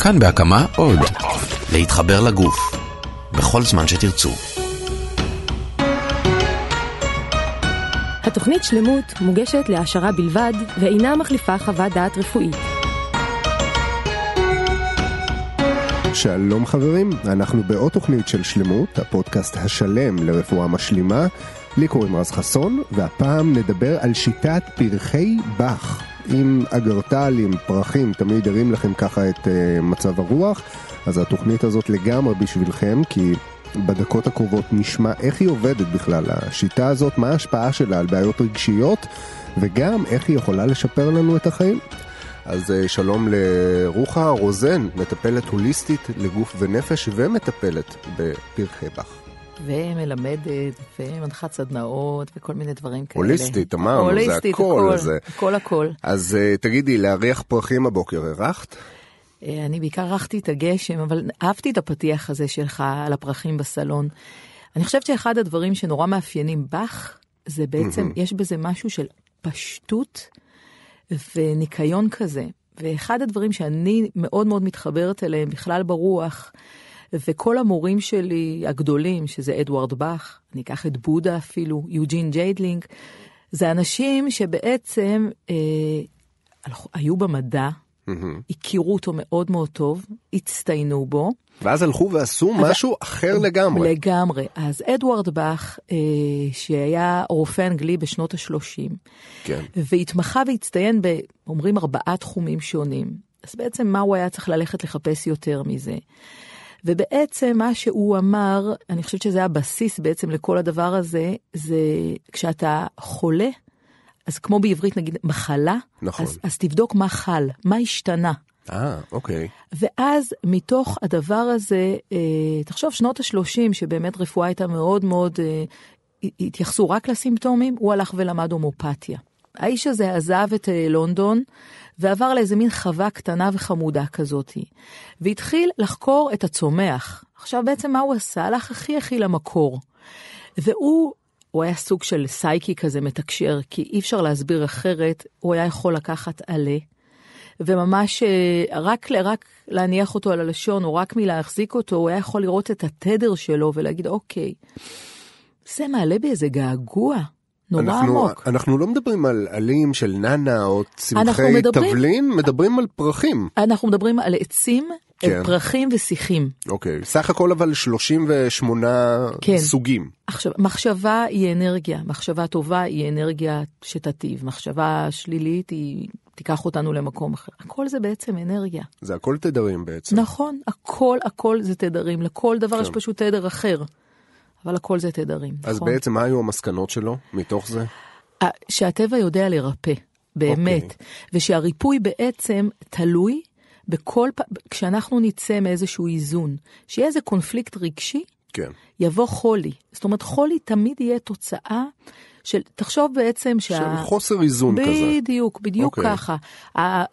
כאן בהקמה עוד. להתחבר לגוף. בכל זמן שתרצו. התוכנית שלמות מוגשת להעשרה בלבד ואינה מחליפה חוות דעת רפואית. שלום חברים, אנחנו בעוד תוכנית של שלמות, הפודקאסט השלם לרפואה משלימה. לי קוראים רז חסון, והפעם נדבר על שיטת פרחי באך. עם אגרטל, פרחים, תמיד הרים לכם ככה את uh, מצב הרוח, אז התוכנית הזאת לגמרי בשבילכם, כי בדקות הקרובות נשמע איך היא עובדת בכלל, השיטה הזאת, מה ההשפעה שלה על בעיות רגשיות, וגם איך היא יכולה לשפר לנו את החיים. אז uh, שלום לרוחה רוזן, מטפלת הוליסטית לגוף ונפש ומטפלת בפרחי באך. ומלמדת, ומנחת סדנאות, וכל מיני דברים כאלה. הוליסטית, אמרנו, הוליסטית, זה הכל. הכל, זה... הכל הכל. אז אה, תגידי, להריח פרחים הבוקר, הרחת? אה, אני בעיקר הרחתי את הגשם, אבל אהבתי את הפתיח הזה שלך על הפרחים בסלון. אני חושבת שאחד הדברים שנורא מאפיינים בך, זה בעצם, אמ-המ. יש בזה משהו של פשטות וניקיון כזה. ואחד הדברים שאני מאוד מאוד מתחברת אליהם בכלל ברוח, וכל המורים שלי הגדולים, שזה אדוארד באך, אני אקח את בודה אפילו, יוג'ין ג'נדלין, זה אנשים שבעצם אה, היו במדע, mm-hmm. הכירו אותו מאוד מאוד טוב, הצטיינו בו. ואז הלכו ועשו משהו אחר לגמרי. לגמרי. אז אדוארד באך, אה, שהיה רופא אנגלי בשנות ה-30, כן. והתמחה והצטיין ב, אומרים, ארבעה תחומים שונים. אז בעצם מה הוא היה צריך ללכת לחפש יותר מזה? ובעצם מה שהוא אמר, אני חושבת שזה הבסיס בעצם לכל הדבר הזה, זה כשאתה חולה, אז כמו בעברית נגיד מחלה, נכון. אז, אז תבדוק מה חל, מה השתנה. אה, אוקיי. ואז מתוך הדבר הזה, אה, תחשוב שנות ה-30, שבאמת רפואה הייתה מאוד מאוד, אה, התייחסו רק לסימפטומים, הוא הלך ולמד הומופתיה. האיש הזה עזב את אה, לונדון ועבר לאיזה מין חווה קטנה וחמודה כזאתי, והתחיל לחקור את הצומח. עכשיו בעצם מה הוא עשה? הלך הכי הכי למקור. והוא, הוא היה סוג של סייקי כזה מתקשר, כי אי אפשר להסביר אחרת, הוא היה יכול לקחת עלה, וממש אה, רק, רק להניח אותו על הלשון, או רק מלהחזיק אותו, הוא היה יכול לראות את התדר שלו ולהגיד, אוקיי, זה מעלה בי איזה געגוע. נורא אנחנו, עמוק. אנחנו לא מדברים על עלים של נאנה או צמחי מדברים, תבלין, מדברים על פרחים. אנחנו מדברים על עצים, כן. פרחים ושיחים. אוקיי, סך הכל אבל 38 כן. סוגים. עכשיו, מחשבה היא אנרגיה, מחשבה טובה היא אנרגיה שתטיב, מחשבה שלילית היא תיקח אותנו למקום אחר. הכל זה בעצם אנרגיה. זה הכל תדרים בעצם. נכון, הכל הכל זה תדרים, לכל דבר כן. יש פשוט תדר אחר. אבל הכל זה תדרים, אז נכון? בעצם מה היו המסקנות שלו מתוך זה? שהטבע יודע לרפא, באמת. Okay. אוקיי. ושהריפוי בעצם תלוי בכל פעם, כשאנחנו נצא מאיזשהו איזון, שיהיה איזה קונפליקט רגשי, כן. יבוא חולי. זאת אומרת, חולי תמיד יהיה תוצאה של, תחשוב בעצם שה... של חוסר איזון בדיוק, כזה. בדיוק, בדיוק okay. ככה.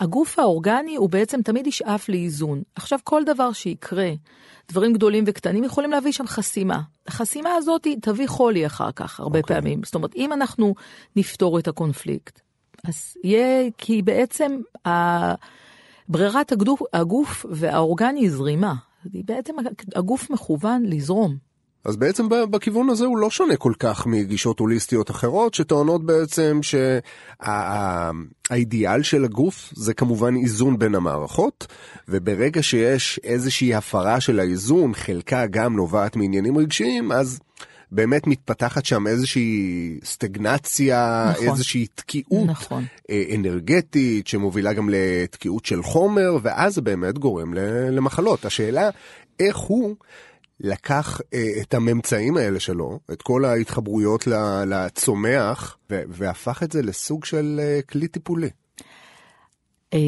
הגוף האורגני הוא בעצם תמיד ישאף לאיזון. עכשיו, כל דבר שיקרה, דברים גדולים וקטנים יכולים להביא שם חסימה. החסימה הזאת תביא חולי אחר כך, הרבה okay. אוקיי. פעמים. זאת אומרת, אם אנחנו נפתור את הקונפליקט, אז יהיה, כי בעצם. ברירת הגוף, הגוף והאורגני זרימה. בעצם הגוף מכוון לזרום. אז בעצם בכיוון הזה הוא לא שונה כל כך מגישות הוליסטיות אחרות שטוענות בעצם שהאידיאל של הגוף זה כמובן איזון בין המערכות וברגע שיש איזושהי הפרה של האיזון חלקה גם נובעת מעניינים רגשיים אז באמת מתפתחת שם איזושהי סטגנציה, נכון, איזושהי תקיעות נכון. אה, אנרגטית שמובילה גם לתקיעות של חומר ואז זה באמת גורם למחלות. השאלה איך הוא לקח אה, את הממצאים האלה שלו, את כל ההתחברויות לצומח, והפך את זה לסוג של אה, כלי טיפולי. אה,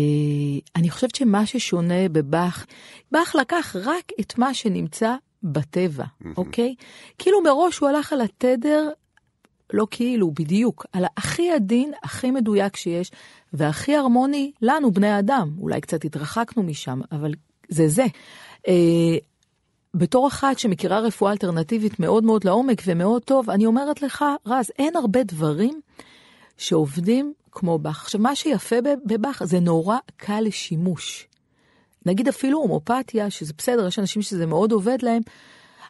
אני חושבת שמה ששונה בבאך, באך לקח רק את מה שנמצא בטבע, אוקיי? כאילו מראש הוא הלך על התדר, לא כאילו, בדיוק, על הכי עדין, הכי מדויק שיש, והכי הרמוני לנו, בני אדם. אולי קצת התרחקנו משם, אבל זה זה. בתור אחת שמכירה רפואה אלטרנטיבית מאוד מאוד לעומק ומאוד טוב, אני אומרת לך, רז, אין הרבה דברים שעובדים כמו באך. עכשיו, מה שיפה בבאך זה נורא קל לשימוש. נגיד אפילו הומופתיה, שזה בסדר, יש אנשים שזה מאוד עובד להם,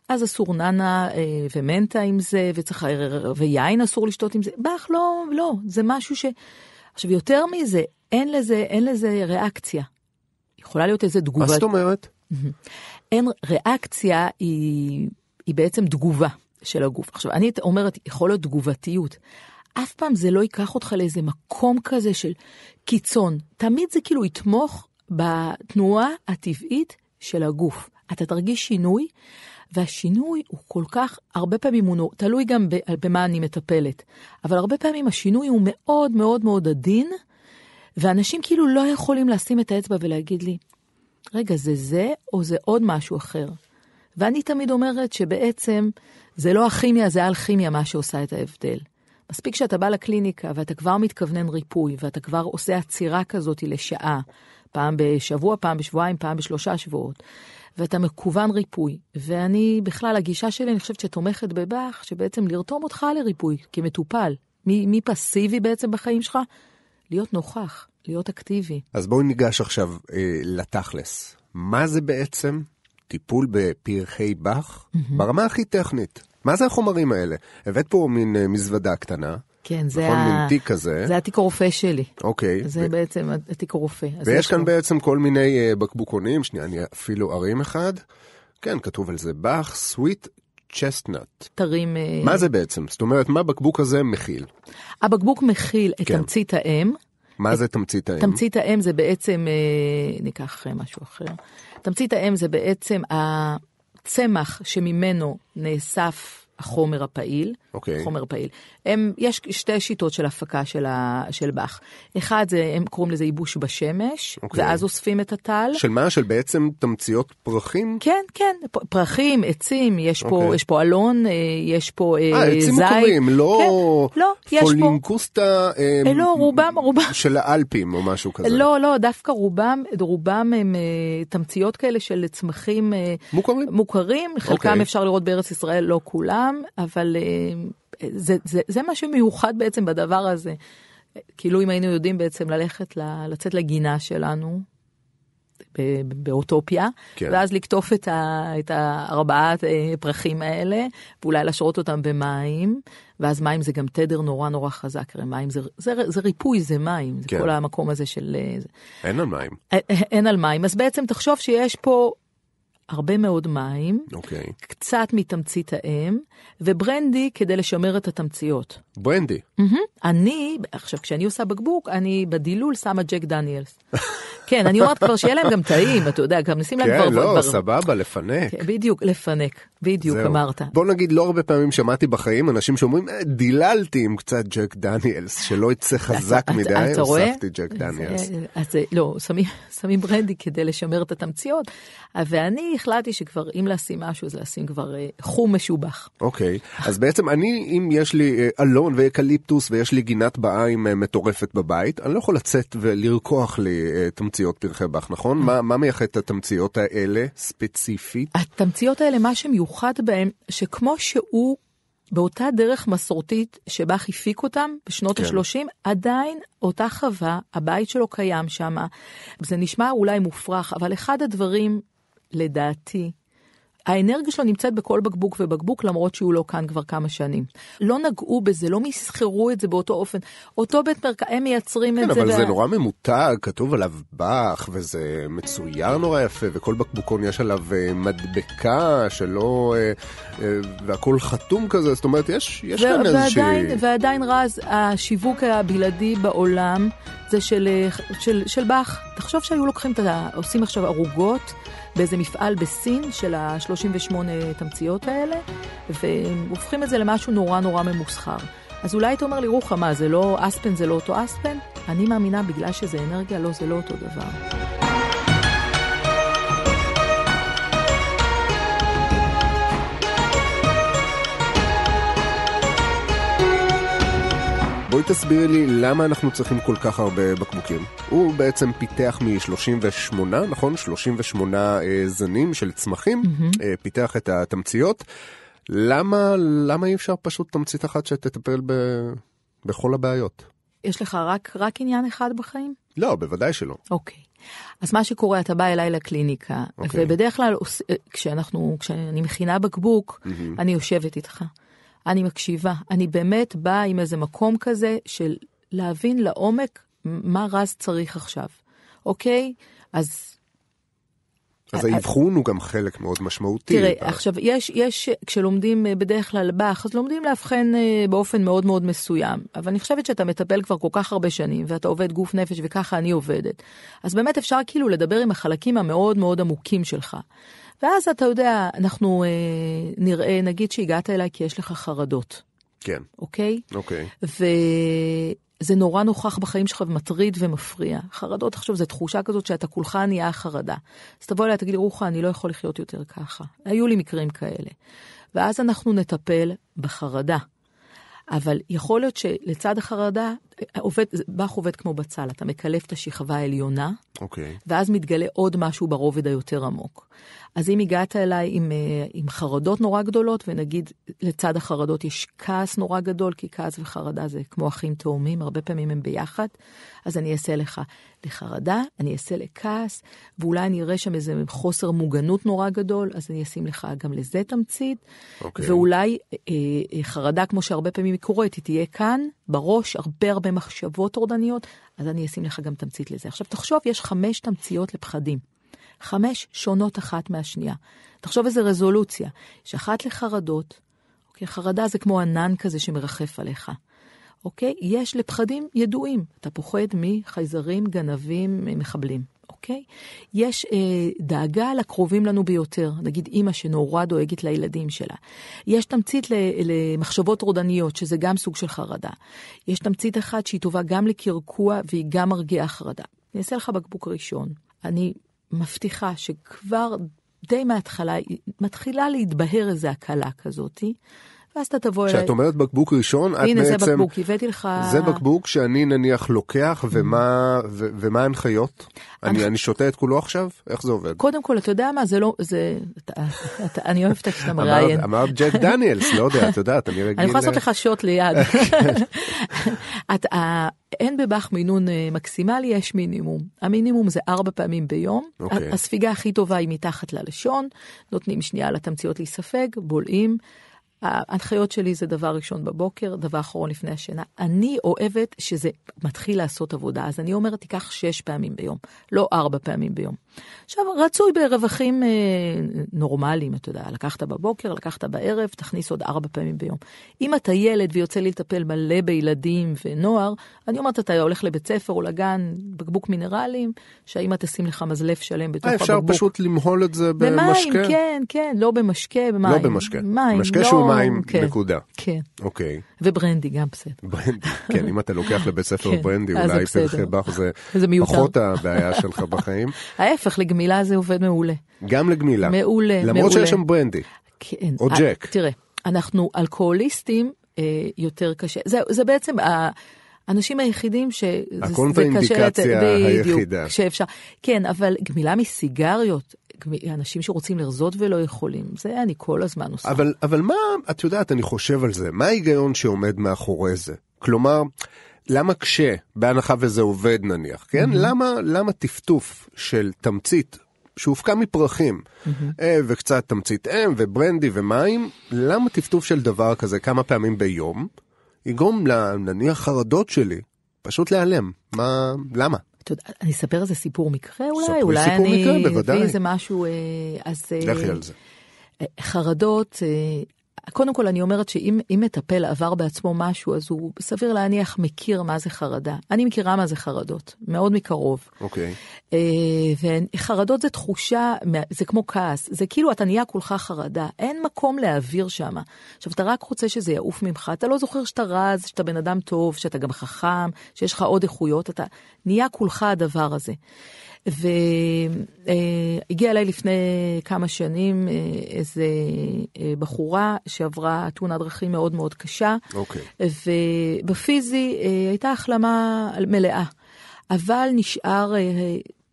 אז אסור ננה אה, ומנטה עם זה, וצריך, ויין אסור לשתות עם זה. באך לא, לא, זה משהו ש... עכשיו, יותר מזה, אין לזה, אין לזה ריאקציה. יכולה להיות איזה תגובה. מה זאת אומרת? אין ריאקציה, היא, היא בעצם תגובה של הגוף. עכשיו, אני אומרת, יכול להיות תגובתיות. אף פעם זה לא ייקח אותך לאיזה מקום כזה של קיצון. תמיד זה כאילו יתמוך בתנועה הטבעית של הגוף. אתה תרגיש שינוי, והשינוי הוא כל כך, הרבה פעמים הוא תלוי גם במה אני מטפלת, אבל הרבה פעמים השינוי הוא מאוד מאוד מאוד עדין, ואנשים כאילו לא יכולים לשים את האצבע ולהגיד לי, רגע, זה זה או זה עוד משהו אחר? ואני תמיד אומרת שבעצם זה לא הכימיה, זה האלכימיה מה שעושה את ההבדל. מספיק שאתה בא לקליניקה ואתה כבר מתכוונן ריפוי, ואתה כבר עושה עצירה כזאת לשעה, פעם בשבוע, פעם בשבועיים, פעם בשלושה שבועות, ואתה מקוון ריפוי. ואני, בכלל, הגישה שלי, אני חושבת שתומכת בבאך, שבעצם לרתום אותך לריפוי כמטופל. מי פסיבי בעצם בחיים שלך? להיות נוכח, להיות אקטיבי. אז בואו ניגש עכשיו אה, לתכלס. מה זה בעצם טיפול בפרחי באך mm-hmm. ברמה הכי טכנית? מה זה החומרים האלה? הבאת פה מין uh, מזוודה קטנה. כן, זה, נכון, ה... מין תיק כזה. זה התיק הרופא שלי. אוקיי. זה ו... בעצם התיק הרופא. ויש כאן פה... בעצם כל מיני uh, בקבוקונים, שנייה, אני אפילו ארים אחד. כן, כתוב על זה באך, סוויט צ'סטנאט. תרים... מה זה בעצם? זאת אומרת, מה הבקבוק הזה מכיל? הבקבוק מכיל את כן. תמצית האם. מה זה תמצית האם? תמצית האם זה בעצם, אה, ניקח משהו אחר. תמצית האם זה בעצם הצמח שממנו נאסף החומר הפעיל, okay. אוקיי. חומר פעיל. הם, יש שתי שיטות של הפקה של, ה, של באך. אחד זה, הם קוראים לזה ייבוש בשמש, okay. אוקיי. ואז אוספים את הטל. של מה? של בעצם תמציות פרחים? כן, כן, פרחים, עצים, יש, okay. פה, אוקיי. יש פה אלון, אה, יש פה זית. אה, עצים מוכרים, לא, כן, לא פולינקוסטה פה... אה, לא, רובם, רובם. של האלפים או משהו כזה. לא, לא, דווקא רובם, רובם הם תמציות כאלה של צמחים מוכרים, מוכרים חלקם okay. אפשר לראות בארץ ישראל, לא כולם. אבל אה, זה, זה, זה מה שמיוחד בעצם בדבר הזה. כאילו אם היינו יודעים בעצם ללכת, לצאת לגינה שלנו, באוטופיה, כן. ואז לקטוף את, ה, את הארבעת אה, פרחים האלה, ואולי לשרות אותם במים, ואז מים זה גם תדר נורא נורא חזק, הרי מים זה, זה, זה ריפוי, זה מים, זה כן. כל המקום הזה של... אה, אין על מים. אין על מים, אז בעצם תחשוב שיש פה הרבה מאוד מים, okay. אוקיי. קצת מתמצית האם, וברנדי כדי לשמר את התמציות. ברנדי? Mm-hmm. אני, עכשיו כשאני עושה בקבוק, אני בדילול שמה ג'ק דניאלס. כן, אני אומרת כבר שיהיה להם גם טעים, אתה יודע, גם נשים להם כן, כבר... כן, לא, סבבה, לפנק. כן, בדיוק, לפנק, בדיוק זהו. אמרת. בוא נגיד, לא הרבה פעמים שמעתי בחיים אנשים שאומרים, אה, דיללתי עם קצת ג'ק דניאלס, שלא יצא חזק מדי, הוספתי ג'ק דניאלס. אז לא, שמים, שמים ברנדי כדי לשמר את התמציות, ואני החלטתי שכבר, אם לשים משהו, אז לשים כבר אה, חומר משובח. אוקיי, אז בעצם אני, אם יש לי אה, אלון ואקליפטוס ויש לי גינת בעיים מטורפת בבית, אני לא יכול לצאת ולרקוח לי תמציות. תמציות פרחי באך, נכון? מה, מה מייחד את התמציות האלה ספציפית? התמציות האלה, מה שמיוחד בהן, שכמו שהוא באותה דרך מסורתית שבאך הפיק אותם בשנות כן. ה-30, עדיין אותה חווה, הבית שלו קיים שם. זה נשמע אולי מופרך, אבל אחד הדברים, לדעתי, האנרגיה שלו נמצאת בכל בקבוק ובקבוק, למרות שהוא לא כאן כבר כמה שנים. לא נגעו בזה, לא מסחרו את זה באותו אופן. אותו בית מרקע, הם מייצרים כן, את זה. כן, אבל זה נורא ממותג, כתוב עליו באך, וזה מצויר נורא יפה, וכל בקבוקון יש עליו אה, מדבקה שלא... אה, אה, והכל חתום כזה, זאת אומרת, יש, יש כאן איזושהי... ועדיין רז, השיווק הבלעדי בעולם זה של, של, של באך. תחשוב שהיו לוקחים, את ה... עושים עכשיו ערוגות. באיזה מפעל בסין של ה-38 תמציות האלה, והופכים את זה למשהו נורא נורא ממוסחר. אז אולי היית אומר לי, רוחמה, זה לא אספן, זה לא אותו אספן? אני מאמינה, בגלל שזה אנרגיה, לא, זה לא אותו דבר. בואי תסבירי לי למה אנחנו צריכים כל כך הרבה בקבוקים. הוא בעצם פיתח מ-38, נכון? 38 אה, זנים של צמחים, mm-hmm. אה, פיתח את התמציות. למה, למה אי אפשר פשוט תמצית אחת שתטפל ב, בכל הבעיות? יש לך רק, רק עניין אחד בחיים? לא, בוודאי שלא. אוקיי. אז מה שקורה, אתה בא אליי לקליניקה, אוקיי. ובדרך כלל כשאנחנו, כשאני מכינה בקבוק, אני יושבת איתך, אני מקשיבה, אני באמת באה עם איזה מקום כזה של להבין לעומק מה רז צריך עכשיו, אוקיי? אז אז האבחון הוא גם חלק מאוד משמעותי. תראה, ב- עכשיו, יש, יש, כשלומדים אה, בדרך כלל באך, אז לומדים לאבחן אה, באופן מאוד מאוד מסוים. אבל אני חושבת שאתה מטפל כבר כל כך הרבה שנים, ואתה עובד גוף נפש, וככה אני עובדת. אז באמת אפשר כאילו לדבר עם החלקים המאוד מאוד עמוקים שלך. ואז אתה יודע, אנחנו אה, נראה, נגיד שהגעת אליי כי יש לך חרדות, כן, אוקיי? אוקיי. וזה נורא נוכח בחיים שלך ומטריד ומפריע. חרדות, עכשיו, זו תחושה כזאת שאתה כולך נהיה חרדה. אז תבוא אליי, תגיד לי, רוחו, אני לא יכול לחיות יותר ככה. היו לי מקרים כאלה. ואז אנחנו נטפל בחרדה. אבל יכול להיות שלצד החרדה, עובד, באך עובד כמו בצל, אתה מקלף את השכבה העליונה, אוקיי. ואז מתגלה עוד משהו ברובד היותר עמוק. אז אם הגעת אליי עם, אה, עם חרדות נורא גדולות, ונגיד לצד החרדות יש כעס נורא גדול, כי כעס וחרדה זה כמו אחים תאומים, הרבה פעמים הם ביחד, אז אני אעשה לך לחרדה, אני אעשה לכעס, ואולי אני אראה שם איזה חוסר מוגנות נורא גדול, אז אני אשים לך גם לזה תמצית, אוקיי. ואולי אה, אה, חרדה, כמו שהרבה פעמים היא קורית, היא תהיה כאן, בראש, הרבה הרבה מחשבות טורדניות, אז אני אשים לך גם תמצית לזה. עכשיו תחשוב, יש חמש תמציות לפחדים. חמש שונות אחת מהשנייה. תחשוב איזה רזולוציה. יש אחת לחרדות, אוקיי? חרדה זה כמו ענן כזה שמרחף עליך. אוקיי? יש לפחדים ידועים. אתה פוחד מחייזרים, גנבים, מחבלים. אוקיי? יש אה, דאגה לקרובים לנו ביותר, נגיד אימא שנורא דואגת לילדים שלה. יש תמצית למחשבות טורדניות, שזה גם סוג של חרדה. יש תמצית אחת שהיא טובה גם לקרקוע והיא גם מרגיעה חרדה. אני אעשה לך בקבוק ראשון. אני מבטיחה שכבר די מההתחלה מתחילה להתבהר איזו הקלה כזאתי, ואז אתה תבוא אליי. כשאת אומרת בקבוק ראשון, את הנה בעצם... זה בקבוק, הבאתי לך... זה בקבוק שאני נניח לוקח, ומה, ו, ומה ההנחיות? אני, אני שותה את כולו עכשיו? איך זה עובד? קודם כל, אתה יודע מה, זה לא, זה, אתה, אתה, אני אוהבת כשאתה אמרת, מראיין. אמרת ג'ק דניאלס, לא יודע, את יודעת, אני רגיל... אני יכולה לעשות לך שוט ליד. את, ה- אין בבאך מינון אה, מקסימלי, יש מינימום. המינימום זה ארבע פעמים ביום. אוקיי. ה- הספיגה הכי טובה היא מתחת ללשון, נותנים שנייה לתמציות להיספג, בולעים. ההנחיות שלי זה דבר ראשון בבוקר, דבר אחרון לפני השינה. אני אוהבת שזה מתחיל לעשות עבודה, אז אני אומרת, תיקח שש פעמים ביום, לא ארבע פעמים ביום. עכשיו, רצוי ברווחים אה, נורמליים, אתה יודע, לקחת בבוקר, לקחת בערב, תכניס עוד ארבע פעמים ביום. אם אתה ילד ויוצא לי לטפל מלא בילדים ונוער, אני אומרת, אתה הולך לבית ספר או לגן, בקבוק מינרלים, שהאמא תשים לך מזלף שלם בתוך אה, הבקבוק. אפשר פשוט למהול את זה במים, במשקה? כן, כן, לא במשקה, במים. לא במשקה. מים, משקה לא, שהוא מים, כן, נקודה. כן, אוקיי. וברנדי גם בסדר. ברנדי, כן, אם אתה לוקח לבית ספר כן, ברנדי, אז זה אולי. פרחי באך זה זה. פחות הבעיה שלך בחיים. ההפך, לגמילה זה עובד מעולה. גם לגמילה. מעולה, למרות מעולה. שיש שם ברנדי. כן. או אה, ג'ק. תראה, אנחנו אלכוהוליסטים אה, יותר קשה. זה, זה בעצם האנשים היחידים ש... זה- זה הקונטראינדיקציה קשה בדיוק, היחידה. שאפשר. כן, אבל גמילה מסיגריות, אנשים שרוצים לרזות ולא יכולים, זה אני כל הזמן עושה. אבל, אבל מה, את יודעת, אני חושב על זה, מה ההיגיון שעומד מאחורי זה? כלומר, למה כשה, בהנחה וזה עובד נניח, כן? למה, למה טפטוף של תמצית שהופקע מפרחים, אה, וקצת תמצית אם וברנדי ומים, למה טפטוף של דבר כזה כמה פעמים ביום, יגרום ל- נניח חרדות שלי פשוט להיעלם? מה, למה? אני אספר איזה סיפור מקרה אולי, ספרי אולי סיפור אני מקרה, בוודאי. אביא איזה משהו, אה, אז... אה, לכי על זה. חרדות, אה, קודם כל אני אומרת שאם אם מטפל עבר בעצמו משהו, אז הוא סביר להניח מכיר מה זה חרדה. אני מכירה מה זה חרדות, מאוד מקרוב. אוקיי. אה, וחרדות זה תחושה, זה כמו כעס, זה כאילו אתה נהיה כולך חרדה, אין מקום להעביר שם. עכשיו, אתה רק רוצה שזה יעוף ממך, אתה לא זוכר שאתה רז, שאתה בן אדם טוב, שאתה גם חכם, שיש לך עוד איכויות, אתה נהיה כולך הדבר הזה. והגיע אליי לפני כמה שנים אה, איזה אה, בחורה שעברה תאונת דרכים מאוד מאוד קשה, אוקיי. ובפיזי אה, הייתה החלמה מלאה, אבל נשאר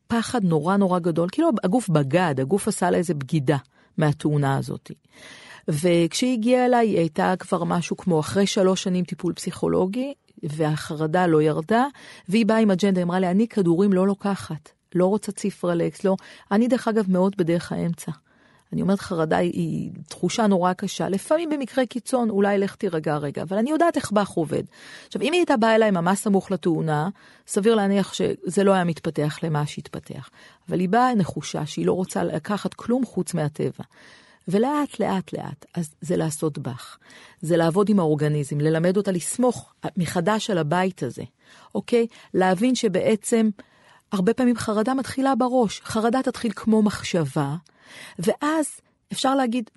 פחד נורא נורא גדול, כאילו הגוף בגד, הגוף עשה לה איזה בגידה מהתאונה הזאת. וכשהיא הגיעה אליי, היא הייתה כבר משהו כמו אחרי שלוש שנים טיפול פסיכולוגי, והחרדה לא ירדה, והיא באה עם אג'נדה, אמרה לי, אני כדורים לא לוקחת, לא רוצה ציפרלקס, לא. אני דרך אגב מאוד בדרך האמצע. אני אומרת, חרדה היא, תחושה נורא קשה. לפעמים במקרה קיצון, אולי לך תירגע רגע, אבל אני יודעת איך באך עובד. עכשיו, אם היא הייתה באה אליי ממש סמוך לתאונה, סביר להניח שזה לא היה מתפתח למה שהתפתח. אבל היא באה נחושה שהיא לא רוצה לקחת כלום חוץ מהטבע. ולאט, לאט, לאט, אז זה לעשות באך. זה לעבוד עם האורגניזם, ללמד אותה לסמוך מחדש על הבית הזה, אוקיי? להבין שבעצם הרבה פעמים חרדה מתחילה בראש. חרדה תתחיל כמו מחשבה, ואז אפשר להגיד,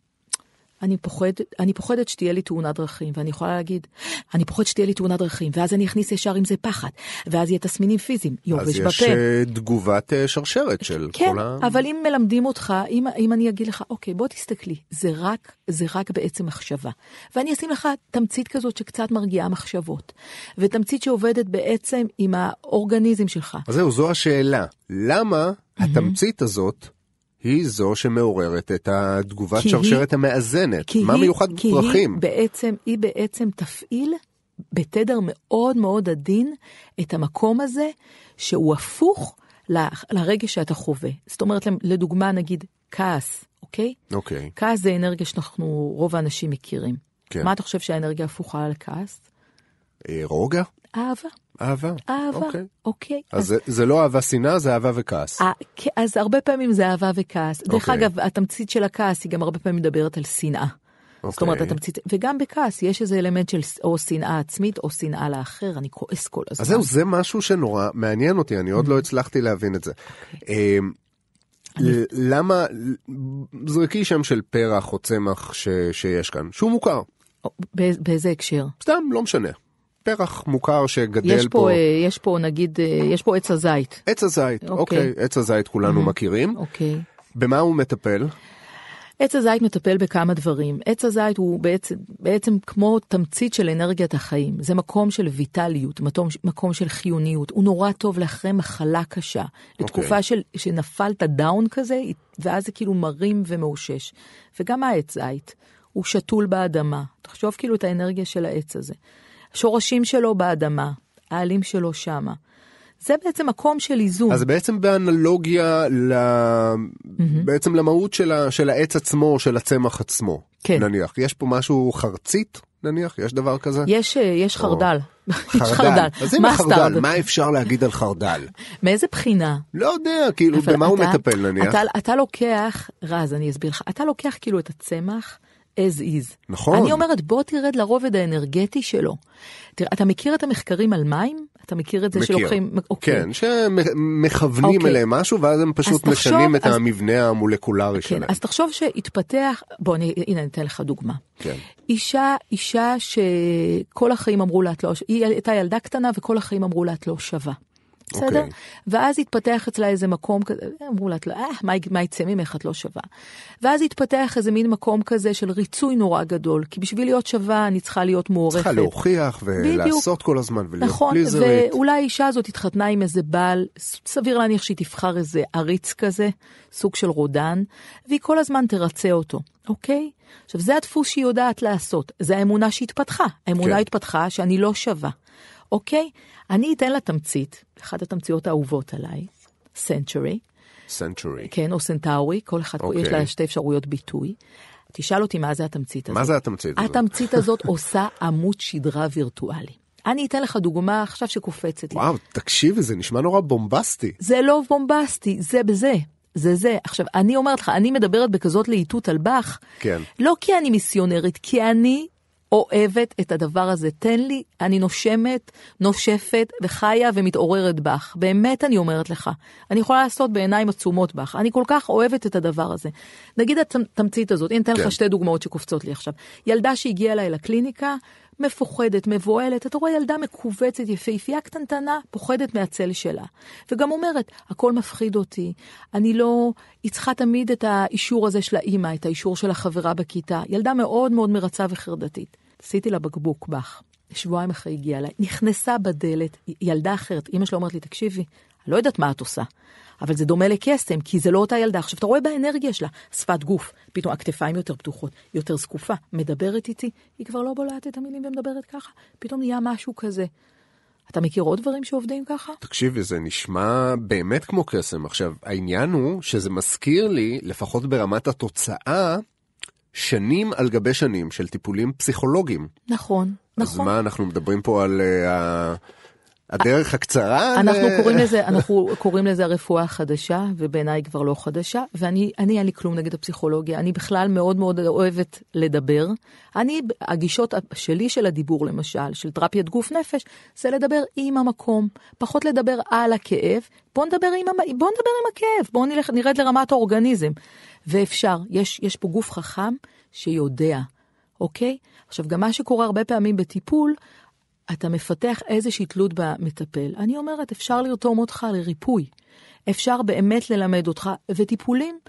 אני פוחדת, אני פוחדת שתהיה לי תאונת דרכים, ואני יכולה להגיד, אני פוחדת שתהיה לי תאונת דרכים, ואז אני אכניס ישר עם זה פחד, ואז יהיה תסמינים פיזיים, יובש בפה. אז יש אה, תגובת אה, שרשרת של כן, כל ה... כן, אבל אם מלמדים אותך, אם, אם אני אגיד לך, אוקיי, בוא תסתכלי, זה רק, זה רק בעצם מחשבה. ואני אשים לך תמצית כזאת שקצת מרגיעה מחשבות, ותמצית שעובדת בעצם עם האורגניזם שלך. אז זהו, זו השאלה. למה התמצית הזאת... היא זו שמעוררת את התגובת שרשרת היא, המאזנת. מה היא, מיוחד בפרחים? היא בעצם, היא בעצם תפעיל בתדר מאוד מאוד עדין את המקום הזה שהוא הפוך ל, לרגש שאתה חווה. זאת אומרת, לדוגמה, נגיד כעס, אוקיי? אוקיי. כעס זה אנרגיה שאנחנו, רוב האנשים מכירים. כן. מה אתה חושב שהאנרגיה הפוכה לכעס? אה, רוגע? אהבה. אהבה. אהבה, אוקיי. אוקיי. אז, אז זה, זה לא אהבה שנאה, זה אהבה וכעס. אה, אז הרבה פעמים זה אהבה וכעס. אוקיי. דרך אגב, התמצית של הכעס היא גם הרבה פעמים מדברת על שנאה. אוקיי. זאת אומרת, התמצית, וגם בכעס יש איזה אלמנט של או שנאה עצמית או שנאה לאחר, אני כועס כל הזמן. אז זהו, זה משהו שנורא מעניין אותי, אני עוד לא הצלחתי להבין את זה. אוקיי. אמ, למה, זרקי שם של פרח או צמח שיש כאן, שהוא מוכר. באיזה הקשר? סתם, לא משנה. פרח מוכר שגדל יש פה. פה... אה, יש פה נגיד, אה, יש פה עץ הזית. עץ הזית, אוקיי, אוקיי עץ הזית כולנו mm-hmm. מכירים. אוקיי. במה הוא מטפל? עץ הזית מטפל בכמה דברים. עץ הזית הוא בעצם, בעצם כמו תמצית של אנרגיית החיים. זה מקום של ויטליות, מקום, מקום של חיוניות. הוא נורא טוב לאחרי מחלה קשה. Okay. לתקופה אוקיי. של, שנפלת דאון כזה, ואז זה כאילו מרים ומאושש. וגם העץ זית, הוא שתול באדמה. תחשוב כאילו את האנרגיה של העץ הזה. השורשים שלו באדמה, העלים שלו שמה. זה בעצם מקום של איזון. אז בעצם באנלוגיה ל... mm-hmm. בעצם למהות של, ה... של העץ עצמו, של הצמח עצמו, כן. נניח. יש פה משהו חרצית, נניח? יש דבר כזה? יש, אה, יש חרדל. או... חרדל. חרדל. אז אם החרדל, מה אפשר להגיד על חרדל? מאיזה בחינה? לא יודע, כאילו, במה אתה, הוא מטפל נניח? אתה, אתה לוקח, רז, אני אסביר לך, אתה לוקח כאילו את הצמח, as is. נכון. אני אומרת, בוא תרד לרובד האנרגטי שלו. תראה, אתה מכיר את המחקרים על מים? אתה מכיר את זה מכיר. שלוקחים... אוקיי. כן, שמכוונים אוקיי. אליהם משהו, ואז הם פשוט תחשוב, משנים את אז... המבנה המולקולרי כן, שלהם. אז תחשוב שהתפתח, בוא, אני, הנה, אני אתן לך דוגמה. כן. אישה, אישה שכל החיים אמרו לה, את לא... היא הייתה ילדה קטנה וכל החיים אמרו לה, את לא שווה. בסדר? Okay. אוקיי. ואז התפתח אצלה איזה מקום כזה, אמרו לה, אה, מה, מה יצא ממך, את לא שווה. ואז התפתח איזה מין מקום כזה של ריצוי נורא גדול, כי בשביל להיות שווה אני צריכה להיות מוערכת. צריכה להוכיח ולעשות בדיוק. כל הזמן ולהיות נכון, פליזרית. נכון, ואולי האישה הזאת התחתנה עם איזה בעל, סביר להניח שהיא תבחר איזה עריץ כזה, סוג של רודן, והיא כל הזמן תרצה אותו, אוקיי? עכשיו, זה הדפוס שהיא יודעת לעשות, זה האמונה שהתפתחה. האמונה כן. התפתחה שאני לא שווה. אוקיי? אני אתן לה תמצית, אחת התמציות האהובות עליי, Century. Century. כן, או סנטאורי, כל אחד, אוקיי. יש לה שתי אפשרויות ביטוי. תשאל אותי מה זה התמצית הזאת. מה זה התמצית הזאת? התמצית הזאת עושה עמוד שדרה וירטואלי. אני אתן לך דוגמה עכשיו שקופצת לי. וואו, תקשיבי, זה נשמע נורא בומבסטי. זה לא בומבסטי, זה בזה. זה זה. עכשיו, אני אומרת לך, אני מדברת בכזאת להיטות על באך, כן. לא כי אני מיסיונרית, כי אני אוהבת את הדבר הזה. תן לי, אני נושמת, נושפת וחיה ומתעוררת בך. באמת אני אומרת לך. אני יכולה לעשות בעיניים עצומות בך. אני כל כך אוהבת את הדבר הזה. נגיד התמצית הזאת, הנה אתן כן. לך שתי דוגמאות שקופצות לי עכשיו. ילדה שהגיעה אליי לקליניקה, מפוחדת, מבוהלת, אתה רואה ילדה מכווצת, יפהפייה קטנטנה, פוחדת מהצל שלה. וגם אומרת, הכל מפחיד אותי, אני לא... היא צריכה תמיד את האישור הזה של האימא, את האישור של החברה בכיתה. ילדה מאוד מאוד מרצה וחרדתית. עשיתי לה בקבוק בח. שבועיים אחרי הגיעה אליי, נכנסה בדלת, ילדה אחרת, אימא שלה אומרת לי, תקשיבי, אני לא יודעת מה את עושה. אבל זה דומה לקסם, כי זה לא אותה ילדה. עכשיו, אתה רואה באנרגיה שלה, שפת גוף, פתאום הכתפיים יותר פתוחות, יותר זקופה, מדברת איתי, היא כבר לא בולעת את המילים ומדברת ככה, פתאום נהיה משהו כזה. אתה מכיר עוד דברים שעובדים ככה? תקשיבי, זה נשמע באמת כמו קסם. עכשיו, העניין הוא שזה מזכיר לי, לפחות ברמת התוצאה, שנים על גבי שנים של טיפולים פסיכולוגיים. נכון, אז נכון. מה, אנחנו מדברים פה על uh, הדרך הקצרה? אנחנו קוראים לזה, אנחנו קוראים לזה הרפואה החדשה, ובעיניי כבר לא חדשה, ואני, אני אין לי כלום נגד הפסיכולוגיה, אני בכלל מאוד מאוד אוהבת לדבר. אני, הגישות שלי של הדיבור למשל, של תרפיית גוף נפש, זה לדבר עם המקום, פחות לדבר על הכאב, בוא נדבר עם, בוא נדבר עם הכאב, בוא נלך, נרד לרמת האורגניזם. ואפשר, יש, יש פה גוף חכם שיודע, אוקיי? עכשיו, גם מה שקורה הרבה פעמים בטיפול, אתה מפתח איזושהי תלות במטפל. אני אומרת, אפשר לרתום אותך לריפוי. אפשר באמת ללמד אותך, וטיפולים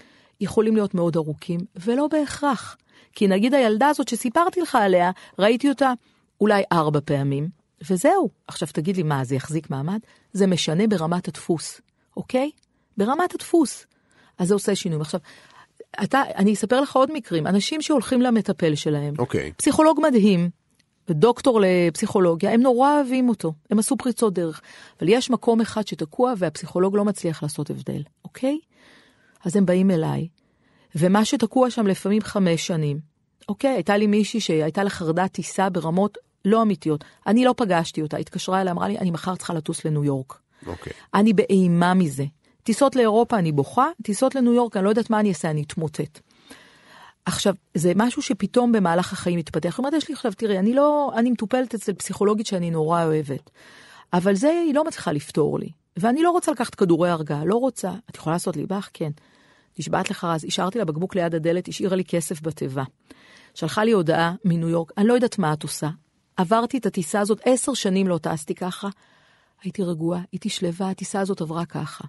יכולים להיות מאוד ארוכים, ולא בהכרח. כי נגיד הילדה הזאת שסיפרתי לך עליה, ראיתי אותה אולי ארבע פעמים, וזהו. עכשיו תגיד לי, מה, זה יחזיק מעמד? זה משנה ברמת הדפוס, אוקיי? ברמת הדפוס. אז זה עושה שינוי. עכשיו, אתה, אני אספר לך עוד מקרים, אנשים שהולכים למטפל שלהם, אוקיי. פסיכולוג מדהים, ודוקטור לפסיכולוגיה, הם נורא אוהבים אותו, הם עשו פריצות דרך. אבל יש מקום אחד שתקוע והפסיכולוג לא מצליח לעשות הבדל, אוקיי? אז הם באים אליי, ומה שתקוע שם לפעמים חמש שנים, אוקיי? הייתה לי מישהי שהייתה לה חרדת טיסה ברמות לא אמיתיות. אני לא פגשתי אותה, התקשרה אליי, אמרה לי, אני מחר צריכה לטוס לניו יורק. אוקיי. אני באימה מזה. טיסות לאירופה אני בוכה, טיסות לניו יורק אני לא יודעת מה אני אעשה, אני אתמוטט. עכשיו, זה משהו שפתאום במהלך החיים מתפתח. זאת אומרת, יש לי עכשיו, תראי, אני לא, אני מטופלת אצל פסיכולוגית שאני נורא אוהבת, אבל זה היא לא מצליחה לפתור לי. ואני לא רוצה לקחת כדורי הרגעה, לא רוצה. את יכולה לעשות לי באך? כן. נשבעת לך רז, השארתי לה בקבוק ליד הדלת, השאירה לי כסף בתיבה. שלחה לי הודעה מניו יורק, אני לא יודעת מה את עושה. עברתי את הטיסה הזאת, עשר שנים לא טסתי ככה. הייתי רגועה, הייתי שלווה, הטיסה הזאת עברה ככה.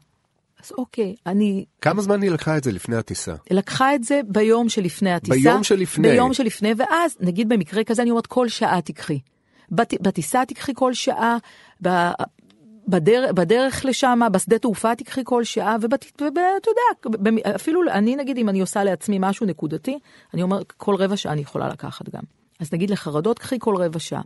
אז אוקיי, אני כמה זמן היא לקחה את זה לפני הטיסה? לקחה את זה ביום שלפני הטיסה. ביום שלפני. ביום שלפני, ואז, נגיד במקרה כזה, אני אומרת, כל שעה תיקחי. בת, בטיסה תיקחי כל שעה, ב, בדרך, בדרך לשם, בשדה תעופה תיקחי כל שעה, ואתה יודע, אפילו אני, נגיד, אם אני עושה לעצמי משהו נקודתי, אני אומרת, כל רבע שעה אני יכולה לקחת גם. אז נגיד לחרדות, קחי כל רבע שעה.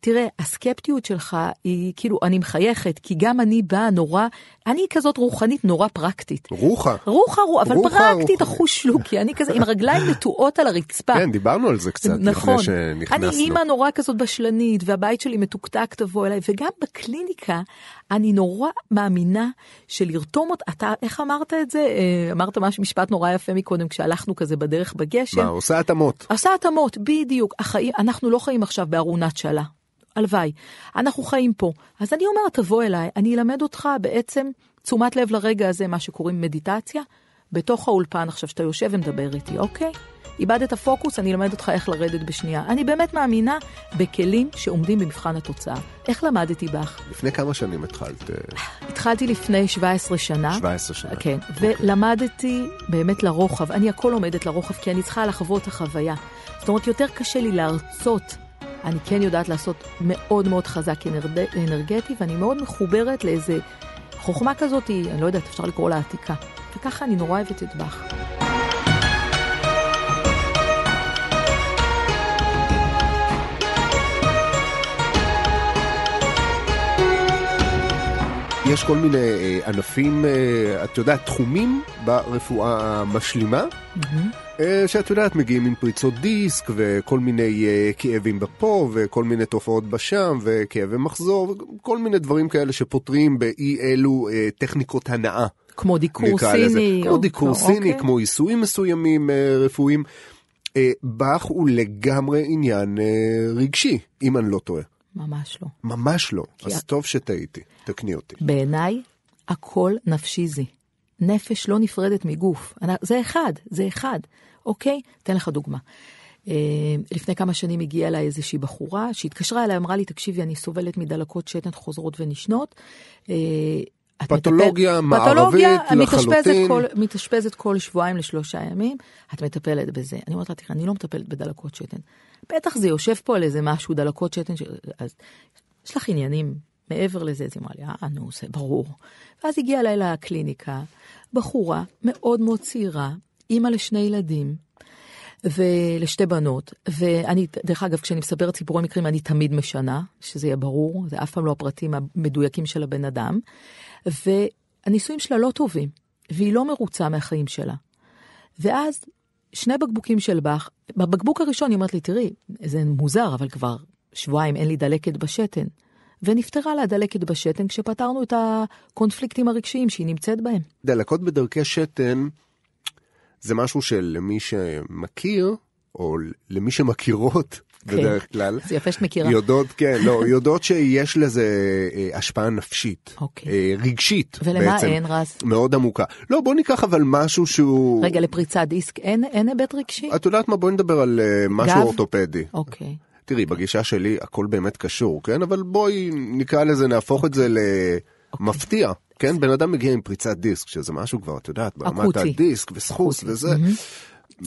תראה, הסקפטיות שלך היא כאילו, אני מחייכת, כי גם אני באה נורא, אני כזאת רוחנית נורא פרקטית. רוחה. רוחה, רוחה, אבל רוחה, פרקטית. החוש לוקי, אני כזה עם הרגליים נטועות על הרצפה. כן, דיברנו על זה קצת נכון, לפני שנכנסנו. אני אימא נורא כזאת בשלנית, והבית שלי מתוקתק תבוא אליי, וגם בקליניקה, אני נורא מאמינה שלרתום אותה, אתה, איך אמרת את זה? אה, אמרת משהו, משפט נורא יפה מקודם, כשהלכנו כזה בדרך בגשם. מה, עושה התאמות. עשה התאמות, בדיוק. החיים, אנחנו לא חיים עכשיו בארונת שלה. הלוואי. אנחנו חיים פה. אז אני אומרת, תבוא אליי, אני אלמד אותך בעצם תשומת לב לרגע הזה, מה שקוראים מדיטציה, בתוך האולפן עכשיו, שאתה יושב ומדבר איתי, אוקיי? איבדת פוקוס, אני אלמד אותך איך לרדת בשנייה. אני באמת מאמינה בכלים שעומדים במבחן התוצאה. איך למדתי בך? לפני כמה שנים התחלת? אה, התחלתי לפני 17 שנה. 17 שנה. כן, אוקיי. ולמדתי באמת לרוחב, אני הכל לומדת לרוחב, כי אני צריכה לחוות את החוויה. זאת אומרת, יותר קשה לי להרצות. אני כן יודעת לעשות מאוד מאוד חזק אנרד... אנרגטי, ואני מאוד מחוברת לאיזה חוכמה כזאת, אני לא יודעת, אפשר לקרוא לה עתיקה. וככה אני נורא אוהבת את בך. יש כל מיני אה, ענפים, אה, את יודעת, תחומים ברפואה המשלימה, אה, שאת יודעת, מגיעים עם פריצות דיסק וכל מיני כאבים בפה וכל מיני תופעות בשם וכאבי מחזור וכל מיני דברים כאלה שפותרים באי אלו טכניקות הנאה. כמו דיקור. סיני. כמו או- דיקור סיני, אוקיי. כמו עיסויים מסוימים רפואיים. באך הוא לגמרי עניין רגשי, אם אני לא טועה. ממש לא. ממש לא. אז את- טוב שטעיתי, תקני אותי. בעיניי, הכל נפשיזי. נפש לא נפרדת מגוף. זה אחד, זה אחד. אוקיי? אתן לך דוגמה. אה, לפני כמה שנים הגיעה אליי איזושהי בחורה שהתקשרה אליי, אמרה לי, תקשיבי, אני סובלת מדלקות שתן חוזרות ונשנות. פתולוגיה מטפל- מערבית פתולוגיה, לחלוטין. כל, מתאשפזת כל שבועיים לשלושה ימים, את מטפלת בזה. אני אומרת לה, תראה, אני לא מטפלת בדלקות שתן. בטח זה יושב פה על איזה משהו, דלקות שתן, ש... אז יש לך עניינים מעבר לזה, אז היא אמרה לי, אה, נו, זה ברור. ואז הגיעה אליי לקליניקה, בחורה מאוד מאוד צעירה, אימא לשני ילדים, ולשתי בנות, ואני, דרך אגב, כשאני מספרת סיפורי מקרים, אני תמיד משנה, שזה יהיה ברור, זה אף פעם לא הפרטים המדויקים של הבן אדם, והנישואים שלה לא טובים, והיא לא מרוצה מהחיים שלה. ואז שני בקבוקים של באך, בבקבוק הראשון היא אומרת לי, תראי, זה מוזר, אבל כבר שבועיים אין לי דלקת בשתן. ונפתרה לה דלקת בשתן כשפתרנו את הקונפליקטים הרגשיים שהיא נמצאת בהם. דלקות בדרכי שתן זה משהו שלמי שמכיר, או למי שמכירות כן. בדרך כלל, זה יפה שאת מכירה. יודעות, כן, לא, יודעות שיש לזה אה, השפעה נפשית, אוקיי. אה, רגשית ולמה בעצם, אין, רז? מאוד עמוקה. לא, בוא ניקח אבל משהו שהוא... רגע, לפריצת דיסק אין, אין היבט רגשי? את יודעת מה? בואי נדבר על אה, משהו גב? אורתופדי. אוקיי. תראי, בגישה שלי הכל באמת קשור, כן? אבל בואי נקרא לזה, נהפוך את זה למפתיע. כן, בן אדם מגיע עם פריצת דיסק, שזה משהו כבר, את יודעת, ברמת. הדיסק וסחוס. וזה.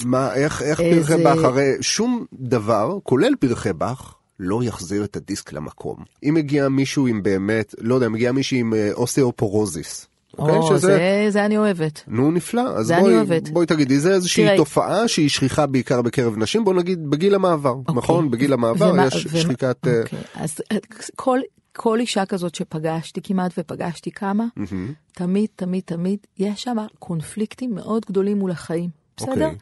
מה, איך, איך איזה- פרחי באך, הרי שום דבר, כולל פרחי באך, לא יחזיר את הדיסק למקום. אם מגיע מישהו עם באמת, לא יודע, מגיע מישהי עם אה, אוסטאופורוזיס. אוקיי? או, זה, זה אני אוהבת. נו נפלא, אז בואי. בואי תגידי, זה איזושהי תראה- תופעה שהיא שכיחה בעיקר בקרב נשים, בוא נגיד בגיל המעבר, נכון? בגיל המעבר ומה- יש ומה- שחיקת... אה, אוקיי, אז אה, כל, כל אישה כזאת שפגשתי כמעט ופגשתי כמה, תמיד, תמיד, תמיד, יש שם קונפליקטים מאוד גדולים מול החיים. בסדר? אוקיי.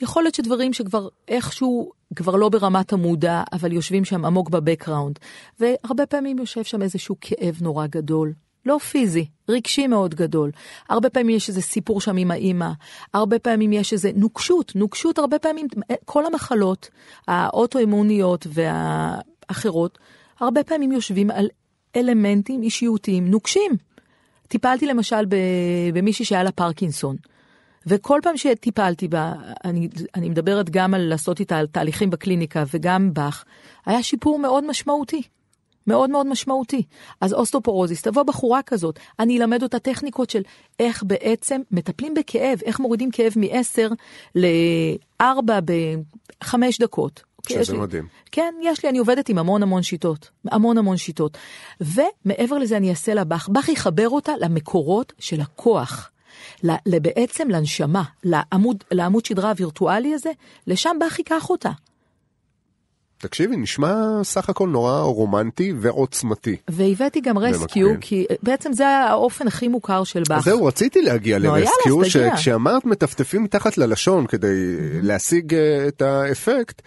יכול להיות שדברים שכבר איכשהו, כבר לא ברמת המודע, אבל יושבים שם עמוק בבקראונד. והרבה פעמים יושב שם איזשהו כאב נורא גדול. לא פיזי, רגשי מאוד גדול. הרבה פעמים יש איזה סיפור שם עם האימא, הרבה פעמים יש איזה נוקשות, נוקשות הרבה פעמים, כל המחלות האוטואימוניות והאחרות, הרבה פעמים יושבים על אלמנטים אישיותיים נוקשים. טיפלתי למשל במישהי שהיה לה פרקינסון. וכל פעם שטיפלתי בה, אני, אני מדברת גם על לעשות איתה על תהליכים בקליניקה וגם בך, היה שיפור מאוד משמעותי. מאוד מאוד משמעותי. אז אוסטופורוזיס, תבוא בחורה כזאת, אני אלמד אותה טכניקות של איך בעצם מטפלים בכאב, איך מורידים כאב מ-10 ל-4 ב-5 דקות. שזה לי- מדהים. כן, יש לי, אני עובדת עם המון המון שיטות, המון המון שיטות. ומעבר לזה אני אעשה לה באך, באך יחבר אותה למקורות של הכוח. בעצם לנשמה, לעמוד, לעמוד שדרה הווירטואלי הזה, לשם באך ייקח אותה. תקשיבי, נשמע סך הכל נורא רומנטי ועוצמתי. והבאתי גם רסקיו. כי בעצם זה האופן הכי מוכר של באך. זהו, רציתי להגיע לרסקיו, תגיע. שכשאמרת מטפטפים מתחת ללשון כדי להשיג אה, את האפקט,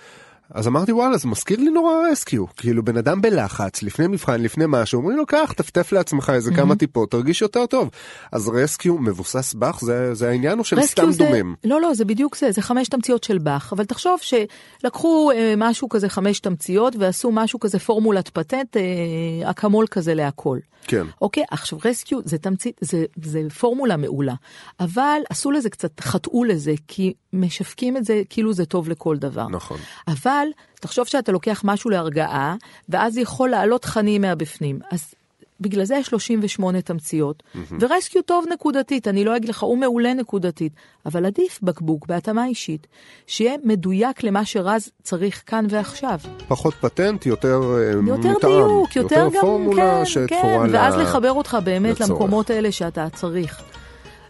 אז אמרתי וואלה זה מזכיר לי נורא רסקיו כאילו בן אדם בלחץ לפני מבחן לפני משהו אומרים לו קח טפטף לעצמך איזה כמה טיפות תרגיש יותר טוב אז רסקיו מבוסס באך זה זה העניין או שהם רסקיו סתם זה, דומים. לא, לא, זה בדיוק זה, זה חמש תמציות של באך, אבל תחשוב שלקחו אה, משהו כזה חמש תמציות ועשו משהו כזה פורמולת פטנט, אה, אקמול כזה להכל. כן. אוקיי, עכשיו רסקיו זה תמצית, זה, זה פורמולה מעולה, אבל עשו לזה קצת, חטאו לזה, כי משווקים את זה כאילו זה טוב לכל דבר. נכון. אבל תחשוב שאתה לוקח משהו להרגעה, ואז יכול לעלות תכנים מהבפנים. אז בגלל זה יש 38 תמציות, ורסקיו טוב נקודתית, אני לא אגיד לך, הוא מעולה נקודתית, אבל עדיף בקבוק בהתאמה אישית, שיהיה מדויק למה שרז צריך כאן ועכשיו. פחות פטנט יותר אה, יותר מותאם, דיוק, יותר גם, פורמולה כן, שתפורה כן, ל- ואז לחבר אותך באמת לצורך. למקומות האלה שאתה צריך.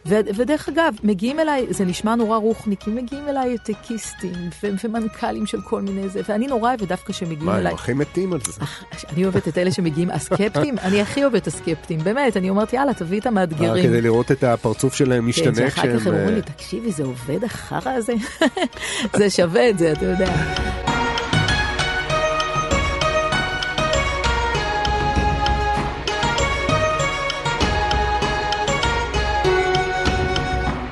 ו- ודרך אגב, מגיעים אליי, זה נשמע נורא רוחניקים, מגיעים אליי טקיסטים ו- ומנכ"לים של כל מיני זה, ואני נורא אוהבת דווקא שמגיעים מה הם אליי. הכי מתים על זה. אני אוהבת את אלה שמגיעים הסקפטים, אני הכי אוהבת הסקפטים, באמת, אני אומרת יאללה תביא את אה, המאתגרים. כדי לראות את הפרצוף שלהם כן, משתנה שאחר כך הם כשהם... אומרים לי, אה, תקשיבי, זה עובד החרא הזה? זה שווה את זה, אתה יודע.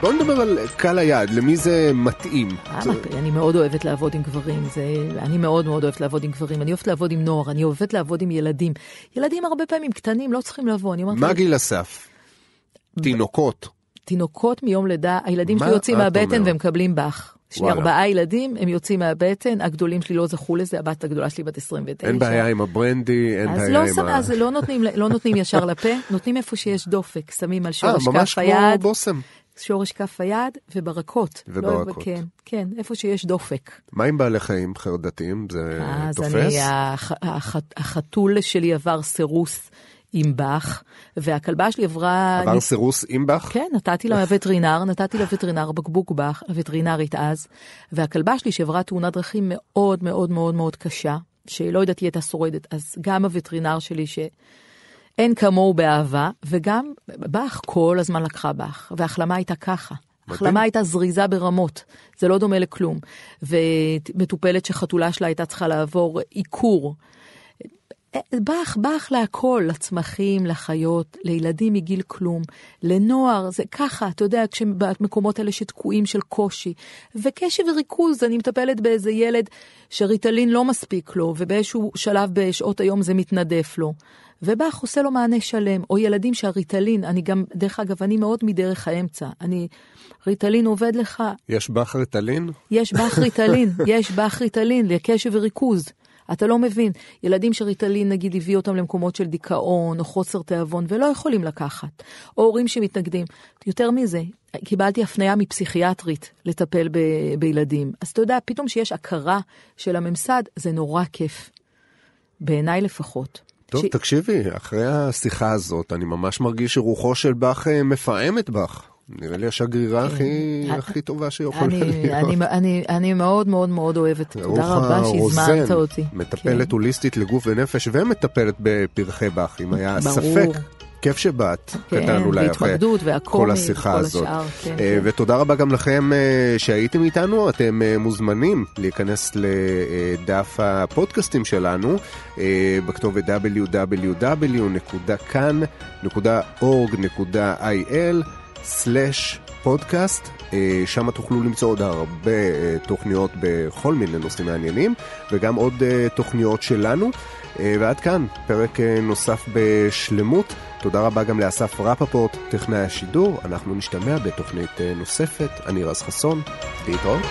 בוא נדבר על קהל היעד, למי זה מתאים. למה? אני מאוד אוהבת לעבוד עם גברים, זה, אני מאוד מאוד אוהבת לעבוד עם גברים, אני אוהבת לעבוד עם נוער, אני אוהבת לעבוד עם ילדים. ילדים הרבה פעמים קטנים לא צריכים לבוא, אני אומרת, מה גיל הסף? תינוקות. תינוקות מיום לידה, הילדים שלי יוצאים מהבטן? והם מקבלים באך. יש לי. ארבעה ילדים, הם יוצאים מהבטן, הגדולים שלי לא זכו לזה, הבת הגדולה שלי בת 29. אין בעיה עם הברנדי, אין בעיה לא, עם ה... אז לא נותנים, לא נותנים ישר לפה, נותנים איפה שיש דופק, שמים על אה, שורש ממש כף כמו היד, בושם. שורש כף היד וברקות. וברקות. לא, כן, כן, איפה שיש דופק. מה עם בעלי חיים חרדתיים? זה אז תופס? אני, הח, הח, החתול שלי עבר סירוס עם באך, והכלבה שלי עברה... עבר סירוס עם באך? כן, נתתי לה וטרינר, נתתי לווטרינר בקבוק באך, הווטרינרית אז, והכלבה שלי שעברה תאונת דרכים מאוד מאוד מאוד מאוד קשה, שלא יודעת היא הייתה שורדת, אז גם הווטרינר שלי ש... אין כמוהו באהבה, וגם באך כל הזמן לקחה באך, והחלמה הייתה ככה. החלמה הייתה זריזה ברמות, זה לא דומה לכלום. ומטופלת שחתולה שלה הייתה צריכה לעבור עיקור. באך, באך להכל, לצמחים, לחיות, לילדים מגיל כלום, לנוער, זה ככה, אתה יודע, כשבמקומות האלה שתקועים של קושי. וקשב וריכוז, אני מטפלת באיזה ילד שריטלין לא מספיק לו, ובאיזשהו שלב בשעות היום זה מתנדף לו. ובאך עושה לו מענה שלם, או ילדים שהריטלין, אני גם, דרך אגב, אני מאוד מדרך האמצע. אני, ריטלין עובד לך. יש באך ריטלין? יש באך ריטלין, יש באך ריטלין לקשב וריכוז. אתה לא מבין. ילדים שריטלין נגיד הביא אותם למקומות של דיכאון או חוסר תיאבון ולא יכולים לקחת. או הורים שמתנגדים. יותר מזה, קיבלתי הפניה מפסיכיאטרית לטפל ב- בילדים. אז אתה יודע, פתאום שיש הכרה של הממסד, זה נורא כיף. בעיניי לפחות. טוב, ש... תקשיבי, אחרי השיחה הזאת, אני ממש מרגיש שרוחו של באך אה, מפעמת בך. נראה לי השגרירה הכי, אה, הכי טובה שיכולה להיות. אני מאוד מאוד מאוד אוהבת, תודה רבה שהזמנת אותי. מטפלת כן. הוליסטית לגוף ונפש ומטפלת בפרחי באך, אם היה ספק. כיף שבאת, כן, קטן אולי אחרי כל השיחה כל הזאת. השאר, כן, uh, כן. ותודה רבה גם לכם uh, שהייתם איתנו, אתם uh, מוזמנים להיכנס לדף הפודקאסטים שלנו בכתובת www.kan.org.il/פודקאסט. שם תוכלו למצוא עוד הרבה תוכניות בכל מיני נושאים מעניינים, וגם עוד תוכניות שלנו. ועד כאן, פרק נוסף בשלמות. תודה רבה גם לאסף רפפורט, טכנאי השידור. אנחנו נשתמע בתוכנית נוספת. אני רז חסון, להתראות.